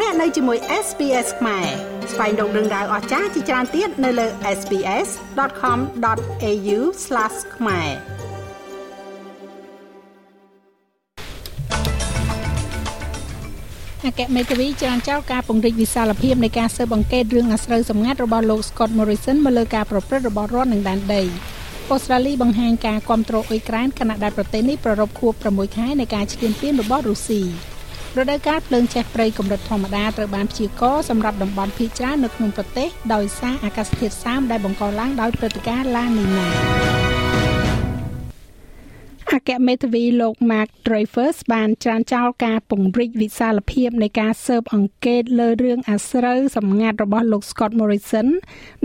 លោកអ្នកនៅជាមួយ SPS ខ្មែរស្វែងរកដឹងដៅអស្ចារ្យជាច្រើនទៀតនៅលើ SPS.com.au/ ខ្មែរអគ្គមេធាវីចរានចោលការពង្រីកវិសាលភាពនៃការស៊ើបអង្កេតរឿងអាស្រូវសម្ងាត់របស់លោក Scott Morrison មកលើការប្រព្រឹត្តរបស់រដ្ឋនឹងដែនដីអូស្ត្រាលីបង្ហាញការគ្រប់គ្រងអ៊ុយក្រែនខណៈដែលប្រទេសនេះប្រារព្ធខួប6ខែនៃការឈ្លានពានរបស់រុស្ស៊ី រដូវកាលភ្លើងឆេះព្រៃកម្រិតធម្មតាត្រូវបានព្យាករណ៍សម្រាប់តំបន់ភាគច្រើននៅក្នុងប្រទេសដោយសារអាកាសធាតុសើមដែលបង្កឡើងដោយព្រឹត្តិការណ៍ឡានីណាអគ្គមេធាវីលោក Mark Dreyfus បានច្រានចោលការពង្រីកវិសាលភាពនៃការស៊ើបអង្កេតលើរឿងអាស្រូវសម្ងាត់របស់លោក Scott Morrison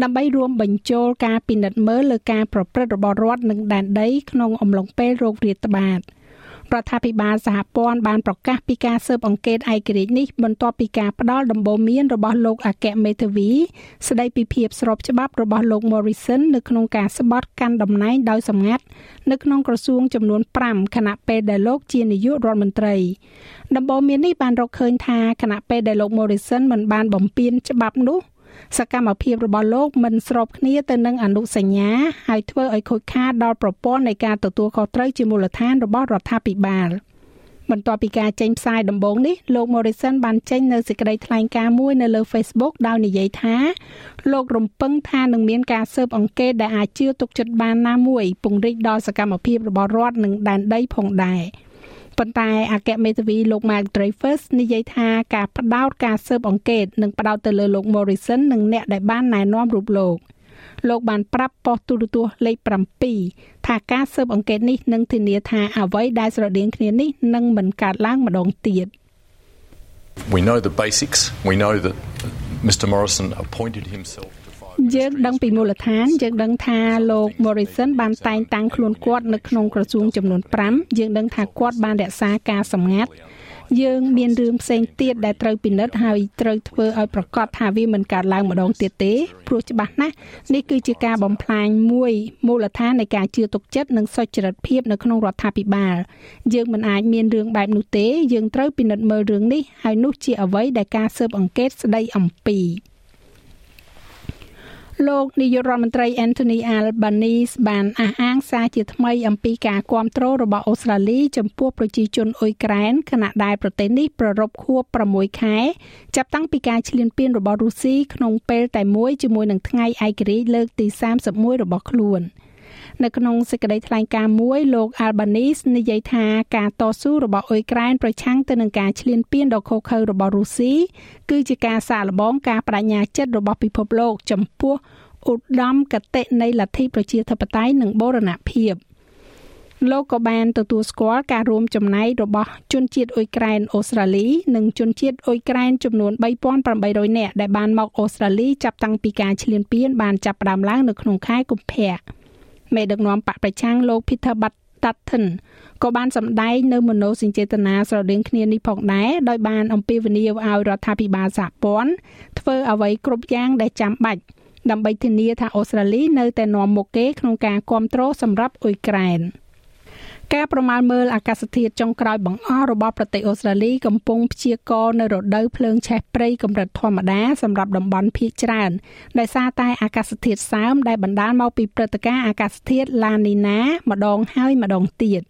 ដើម្បីរួមបញ្ចូលការពិនិត្យមើលលើការប្រព្រឹត្តរបស់រដ្ឋនិងដែនដីក្នុងអំឡុងពេលរោគរាតត្បាត។ រដ្ឋាភិបាលសហព័ន្ធបានប្រកាសពីការស៊ើបអង្កេតឯករាជ្យនេះបន្ទាប់ពីការផ្ដាល់ដំបូន្មានរបស់លោកអគ្គមេធាវីស្ដីពីភាពស្របច្បាប់របស់លោក Morrison នៅក្នុងការស្បត់កាន់តំណែងដោយសម្ងាត់នៅក្នុងក្រសួងចំនួន5ខណៈពេលដែលលោកជានាយករដ្ឋមន្ត្រីដំបូន្មាននេះបានរកឃើញថាខណៈពេលដែលលោក Morrison មិនបានបំពេញច្បាប់នោះ សកម្មភាពរបស់លោកមិនស្របគ្នាទៅនឹងអនុសញ្ញាហើយធ្វើឲ្យខូចខាតដល់ប្រព័ន្ធនៃការទទួលខុសត្រូវជាមូលដ្ឋានរបស់រដ្ឋាភិបាលបន្ទាប់ពីការចេញផ្សាយដំបូងនេះលោក Morrison បានចេញនៅសេចក្តីថ្លែងការណ៍មួយនៅលើ Facebook ដោយនិយាយថាលោករំពឹងថានឹងមានការស៊ើបអង្កេតដែលអាចជឿទុកចិត្តបានណាមួយពង្រីកដល់សកម្មភាពរបស់រដ្ឋនិងដែនដីផងដែរ។ ប៉ុន្តែអគ្គមេធាវីលោក Mark Dreyfus និយាយថាការផ្ដោតការស៊ើបអង្កេតនឹងផ្ដោតទៅលើលោក Morrison និងអ្នកដែលបានណែនាំរូបលោកលោកបានប្រាប់ប៉ុស្តិ៍ទូរទស្សន៍លេខ7ថាការស៊ើបអង្កេតនេះនឹងធានាថាអ្វីដែលស្រដៀងគ្នានេះនឹងមិនកើតឡើងម្ដងទៀត We know the basics we know that Mr Morrison appointed himself យើងដឹងពីមូលដ្ឋានយើងដឹងថាលោក Morrison បានតែងតាំងខ្លួនគាត់នៅក្នុងក្រសួងចំនួន5យើងដឹងថាគាត់បានរក្សាការសម្ងាត់យើងមានរឿងផ្សេងទៀតដែលត្រូវពិនិត្យហើយត្រូវធ្វើឲ្យប្រកាសថាវាមិនកើតឡើងម្ដងទៀតទេព្រោះច្បាស់ណាស់នេះគឺជាការបំផ្លាញមួយមូលដ្ឋាននៃការជឿទុកចិត្តនិងសុចរិតភាពនៅក្នុងរដ្ឋាភិបាលយើងមិនអាចមានរឿងបែបនោះទេយើងត្រូវពិនិត្យមើលរឿងនេះហើយនោះជាអ្វីដែលការស៊ើបអង្កេតស្ដីអំពី លោកនាយករដ្ឋមន្ត្រី Anthony Albanese បានអះអាងសារជាថ្មីអំពីការគាំទ្ររបស់អូស្ត្រាលីចំពោះប្រជាជនអ៊ុយក្រែនខណៈដែលប្រទេសនេះប្រារព្ធខួប6ខែចាប់តាំងពីការឈ្លានពានរបស់រុស្ស៊ីក្នុងពេលតែមួយជាមួយនឹងថ្ងៃឯករាជ្យលើកទី31របស់ខ្លួន។ នៅក្នុងសេចក្តីថ្លែងការណ៍មួយលោក Albanese និយាយថាការតស៊ូរបស់អ៊ុយក្រែនប្រឆាំងទៅនឹងការឈ្លានពានដ៏ឃោរឃៅរបស់រុស្ស៊ីគឺជាការសាកល្បងការបដិញ្ញាចិត្តរបស់ពិភពលោក ចំពោះឧត្តមគតិនៃលទ្ធិប្រជាធិបតេយ្យនិងបូរណភាពលោកក៏បានទទួលស្គាល់ការរួមចំណែករបស់ជនជាតិអ៊ុយក្រែនអូស្ត្រាលី និងជនជាតិអ៊ុយក្រែនចំនួន3800នាក់ដែលបានមកអូស្ត្រាលីចាប់តាំងពីការឈ្លានពានបានចាប់ផ្ដើមឡើងនៅក្នុងខែកុម្ភៈ មេដឹកនាំបកប្រឆាំងលោក Peter Dutton ក៏បានសម្ដែងនៅមនោសញ្ចេតនាស្រដៀងគ្នានេះផងដែរដោយបានអំពាវនាវឲ្យរដ្ឋាភិបាលសហព័ន្ធធ្វើអ្វីគ្រប់យ៉ាងដែលចាំបាច់ដើម្បីធានាថាអូស្ត្រាលីនៅតែនាំមុខគេក្នុងការគ្រប់គ្រងសម្រាប់អ៊ុយក្រែន។ ការប្រមាលមើលអាកាសធាតុចុងក្រោយបង្អស់របស់ប្រទេសអូស្ត្រាលីកំពុងព្យាករណ៍នៅរដូវភ្លើងឆេះព្រៃកម្រិតធម្មតាសម្រាប់តំបន់ភាគច្រើនដោយសារតែអាកាសធាតុសើមដែលបណ្ដាលមកពីព្រឹត្តិការណ៍អាកាសធាតុឡានីណាម្ដងហើយម្ដងទៀត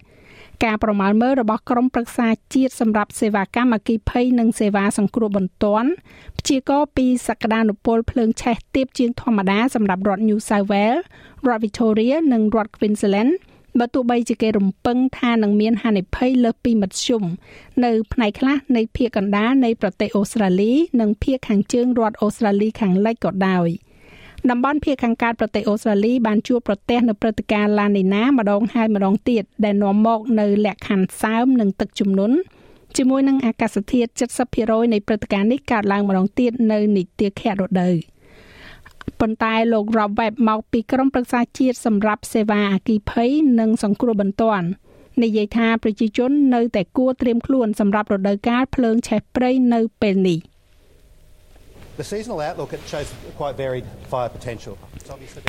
ការប្រមាលមើលរបស់ក្រមប្រឹក្សាជាតិសម្រាប់សេវាកម្មអគិភ័យនិងសេវាសង្គ្រោះបន្ទាន់ព្យាករណ៍ពីសក្តានុពលភ្លើងឆេះទាបជាងធម្មតាសម្រាប់រដ្ឋ New South Wales រដ្ឋ Victoria និងរដ្ឋ Queensland បើទោះបីជាគេរំពឹងថានឹងមានហានិភ័យលើសពីមធ្យមនៅផ្នែកខ្លះនៃភាគកណ្ដាលនៃប្រទេសអូស្ត្រាលី និងភាគខាងជើងរដ្ឋអូស្ត្រាលីខាងលិចក៏ដោយតំបន់ភាគខាងកើតប្រទេសអូស្ត្រាលីបានជួបប្រទះនៅព្រឹត្តិការណ៍ឡានីណាម្ដងហើយម្ដងទៀតដែលនាំមកនៅលក្ខខណ្ឌសើមនិងទឹកជំនន់ជាមួយនឹងអាកាសធាតុ70%នៃព្រឹត្តិការណ៍នេះកើតឡើងម្ដងទៀតនៅនីតិខៈរដូវ។ ប៉ុន្តែលោក Rob Webb មកពីក្រុមប្រឹក្សាជាតិសម្រាប់សេវាអគិភ័យនិងសង្គ្រោះបន្ទាន់និយាយថាប្រជាជននៅតែគួរត្រៀមខ្លួនសម្រាប់រដូវកាលភ្លើងឆេះព្រៃនៅពេលនេះ The seasonal outlook it shows quite varied fire potential.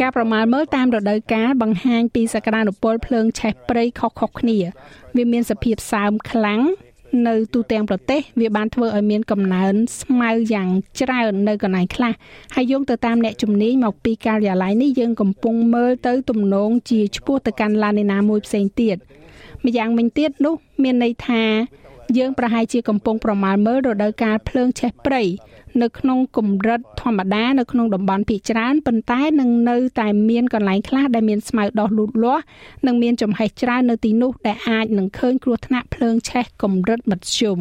ការប្រមាលមើលតាមរដូវកាលបង្ហាញពីសក្តានុពលភ្លើងឆេះព្រៃខុសៗគ្នា វាមានសភាពសើមខ្លាំង នៅទូទាំងប្រទេសវាបានធ្វើឲ្យមានកំណើនស្មៅយ៉ាងច្រើននៅកន្លែងខ្លះហើយយោងទៅតាមអ្នកជំនាញមកពីការិយាល័យនេះយើងកំពុងមើលទៅទំនងជាឆ្ពោះទៅកាន់ឡានីណាមួយផ្សេងទៀតម្យ៉ាងវិញទៀតនោះ មានន័យថា យើងប្រហែលជាកំពុងប្រមាលមើលរដូវកាលភ្លើងឆេះព្រៃនៅក្នុងកម្រិតធម្មតានៅក្នុងតំបន់ភាគច្រើនប៉ុន្តែនឹងនៅតែមានកន្លែងខ្លះដែលមានស្មៅដុះលូតលាស់និងមានចំហេះច្រើននៅទីនោះដែលអាចនឹងឃើញគ្រោះថ្នាក់ភ្លើងឆេះកម្រិតមធ្យម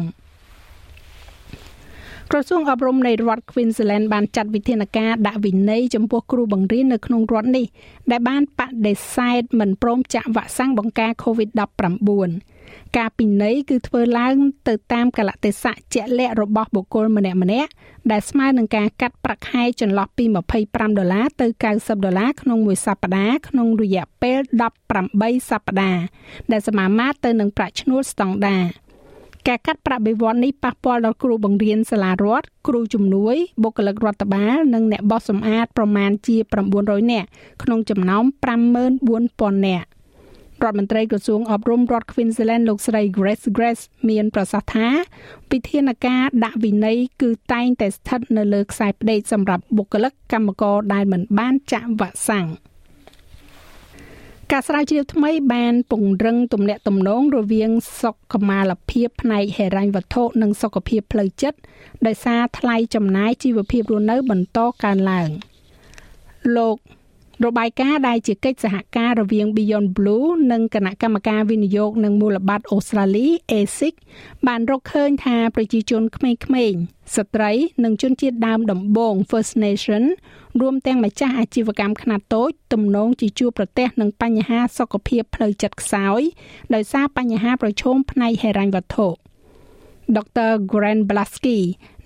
ក្រសួងអប់រំនៃរដ្ឋ Queensland បានចាត់វិធានការដាក់វិន័យចំពោះគ្រូបង្រៀននៅក្នុងរដ្ឋនេះដែលបានបដិសេធមិនព្រមចាក់វ៉ាក់សាំងបង្ការ COVID-19 ការពិន័យគឺធ្វើឡើងទៅតាមកលៈទេសៈជាក់លាក់របស់បុគ្គលម្នាក់ម្នាក់ដែលស្មើនឹងការកាត់ប្រាក់ខែចន្លោះពី25ដុល្លារទៅ90ដុល្លារក្នុងមួយសប្តាហ៍ក្នុងរយៈពេល18សប្តាហ៍ដែលសមាមាត្រទៅនឹងប្រាក់ឈ្នួលស្តង់ដារការកាត់ប្រាក់បៀវត្សនេះប៉ះពាល់ដល់គ្រូបង្រៀនសាលារដ្ឋគ្រូជំនួយបុគ្គលិករដ្ឋបាលនិងអ្នកបោះសម្អាតប្រមាណជា900នាក់ក្នុងចំណោម54000នាក់ រដ្ឋមន្ត្រីក្រសួងអប់រំរដ្ឋ Queensland លោកស្រី Grace Grace មានប្រសាសន៍ថាវិធានការដាក់វិន័យគឺតែងតែស្ថិតនៅលើខ្សែផ្ដេកសម្រាប់បុគ្គលិកកម្មករដែលមិនបានចាក់វ៉ាក់សាំងការស្រាវជ្រាវថ្មីបានពង្រឹងទំនាក់ទំនងរវាងសុខុមាលភាពផ្នែកហិរញ្ញវត្ថុនិងសុខភាពផ្លូវចិត្តដោយសារថ្លៃចំណាយជីវភាពរស់នៅបន្តកើនឡើង លោក របាយការណ៍ដែលជាកិច្ចសហការរវាង Beyond Blue និងគណៈកម្មការវិនិយោគនិងមូលបត្រអូស្ត្រាលី ASIC បានរកឃើញថាប្រជាជនក្មេងៗស្ត្រីនិងជនជាតិដើមដំបូង First Nation រួមទាំងម្ចាស់អាជីវកម្មខ្នាតតូចទំនងជាជួបប្រទះនឹងបញ្ហាសុខភាពផ្លូវចិត្តខ្សោយដោយសារបញ្ហាប្រឈមផ្នែកហិរញ្ញវត្ថុ។ Dr. Grant Blasky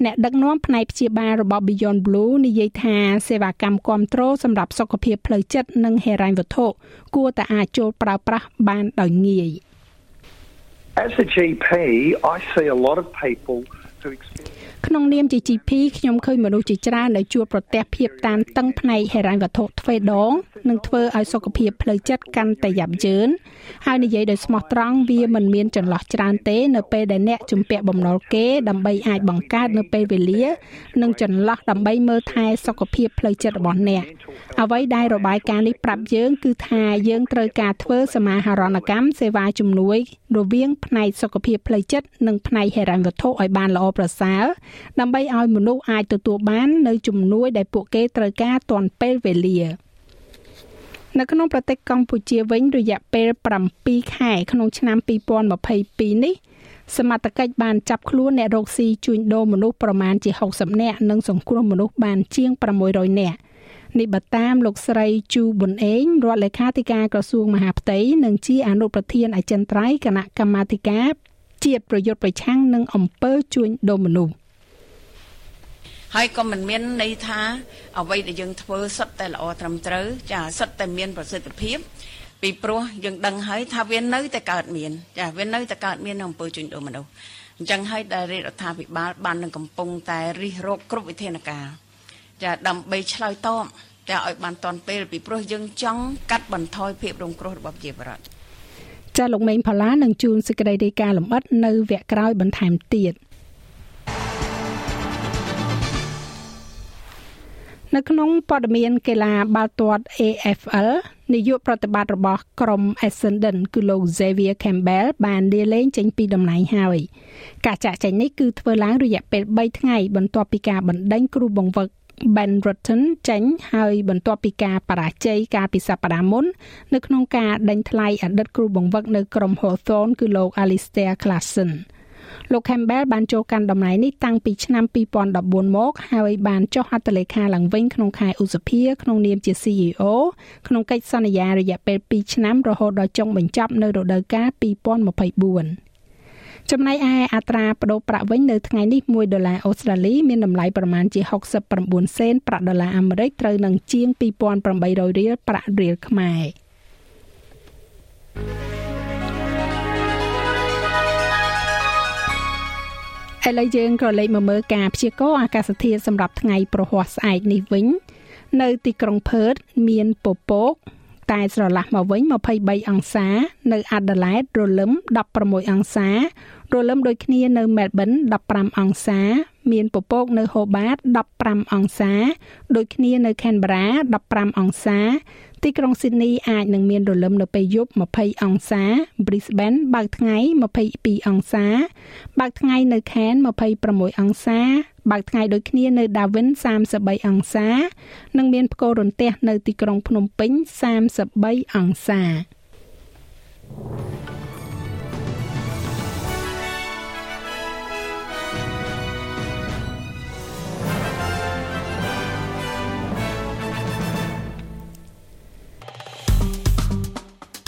អ្នកដឹកនាំផ្នែកព្យាបាលរបស់ Beyond Blue និយាយថាសេវាកម្មគ្រប់គ្រងសម្រាប់សុខភាពផ្លូវចិត្តនិងហិរញ្ញវត្ថុគួរតែអាចចូលប្រើប្រាស់បានដោយងាយ As a GP I see a lot of people who experience ក្នុងនាមជា GP ខ្ញុំឃើញមនុស្សជាច្រើនដែលជួបប្រទះភាពតានតឹងផ្នែកហិរញ្ញវត្ថុទ្វេដងនិងធ្វើឲ្យសុខភាពផ្លូវចិត្តកាន់តែយ៉ាប់យឺនហើយនិយាយដោយស្មោះត្រង់វាមិនមានចន្លោះច្រើនទេ នៅពេលដែលអ្នកជំពាក់បំណុលគេដើម្បីអាចបង្កើតនៅពេលវេលា និងចន្លោះដើម្បីមើលថែសុខភាពផ្លូវចិត្តរបស់អ្នកអ្វីដែលរបាយការណ៍នេះប្រាប់យើង គឺថាយើងត្រូវការធ្វើសមាហរណកម្មសេវាជំនួយរវាងផ្នែកសុខភាពផ្លូវចិត្តនិងផ្នែកហិរញ្ញវត្ថុឲ្យបានល្អប្រសើរដើម្បីឲ្យមនុស្សអាចទទួលបាននៅជំនួយដែលពួកគេត្រូវការទាន់ពេលវេលានៅក្នុងប្រទេសកម្ពុជាវិញរយៈពេល7ខែក្នុងឆ្នាំ2022នេះសមត្ថកិច្ចបានចាប់ខ្លួនអ្នករកស៊ីជួញដូរមនុស្សប្រមាណជា60នាក់និងសង្គ្រោះមនុស្សបានជាង600នាក់នេះបើតាមលោកស្រីជូប៊ុនអេងរដ្ឋលេខាធិការក្រសួងមហាផ្ទៃនិងជាអនុប្រធានអចិន្ត្រៃយ៍គណៈកម្មាធិការជាតិប្រយុទ្ធប្រឆាំងនឹងអំពើជួញដូរមនុស្ស ហើយក៏មិនមានន័យថាអ្វីដែលយើងធ្វើសុទ្ធតែល្អត្រឹមត្រូវចាសុទ្ធតែមានប្រសិទ្ធភាពពីព្រោះយើងដឹងហើយថាវានៅតែកើតមានចាវានៅតែកើតមាននៅអំពើជួញដូរមនុស្សអញ្ចឹងហើយដែលរដ្ឋាភិបាលបាននឹងកំពុងតែរិះរោបគ្រប់វិធានការចាដើម្បីឆ្លើយតបចាឲ្យបានតាន់ពេលពីព្រោះយើងចង់កាត់បន្ថយភាពរងគ្រោះរបស់ប្រជាពលរដ្ឋចាលោកមេងផល្លានឹងជួនសេចក្តីរាយការណ៍លម្អិតនៅវគ្គក្រោយបន្ថែមទៀត នៅក្នុងព័ត៌មានកីឡាបាល់ទាត់ AFL នាយកប្រតិបត្តិរបស់ក្រុម Essendon គឺលោក Xavier Campbell បានលាលែងចេញពីតំណែងហើយការចាក់ចែងនេះគឺធ្វើឡើងរយៈពេល3ថ្ងៃបន្ទាប់ពីការបណ្ដេញគ្រូបង្វឹក Ben Rutten ចេញហើយបន្ទាប់ពីការបរាជ័យកាលពីសប្តាហ៍មុននៅក្នុងការដេញថ្លៃអតីតគ្រូបង្វឹកនៅក្រុម Hawthorn គឺលោក Alistair Klassen លោក Campbell បានចូលកាន់តំណែងនេះតាំងពីឆ្នាំ2014មកហើយបានចុះហត្ថលេខាឡើងវិញក្នុងខែឧសភាក្នុងនាមជា CEO ក្នុងកិច្ចសន្យារយៈពេល2ឆ្នាំរហូតដល់ចុងបញ្ចប់នៅរដូវកាល2024ចំណែកឯអត្រាប្តូរប្រាក់វិញនៅថ្ងៃនេះ1ដុល្លារអូស្ត្រាលីមានតម្លៃប្រមាណជា69សេនប្រាក់ដុល្លារអាមេរិកត្រូវនឹងជាង2800រៀលប្រាក់រៀលខ្មែរ ឥឡូវយើងក៏លេខមកមើលការព្យាករណ៍អាកាសធាតុសម្រាប់ថ្ងៃប្រហ័សស្អែកនេះវិញ នៅទីក្រុងផឺតមានពពកតែស្រឡះមកវិញ23អង្សា នៅ Adelaide រលឹម16អង្សារលឹមដូចគ្នានៅ Melbourne 15អង្សា មានពពកនៅ Hobart 15អង្សាដូចគ្នានៅ Canberra 15អង្សា ទីក្រុង Sydney អាចនឹងមានរលឹមនៅពេលយប់20អង្សា Brisbane បើកថ្ងៃ22អង្សា បើកថ្ងៃនៅ Cairns 26អង្សា បើកថ្ងៃដូចគ្នានៅ Darwin 33អង្សា និងមានផ្គររន្ទះនៅទីក្រុងភ្នំពេញ33អង្សា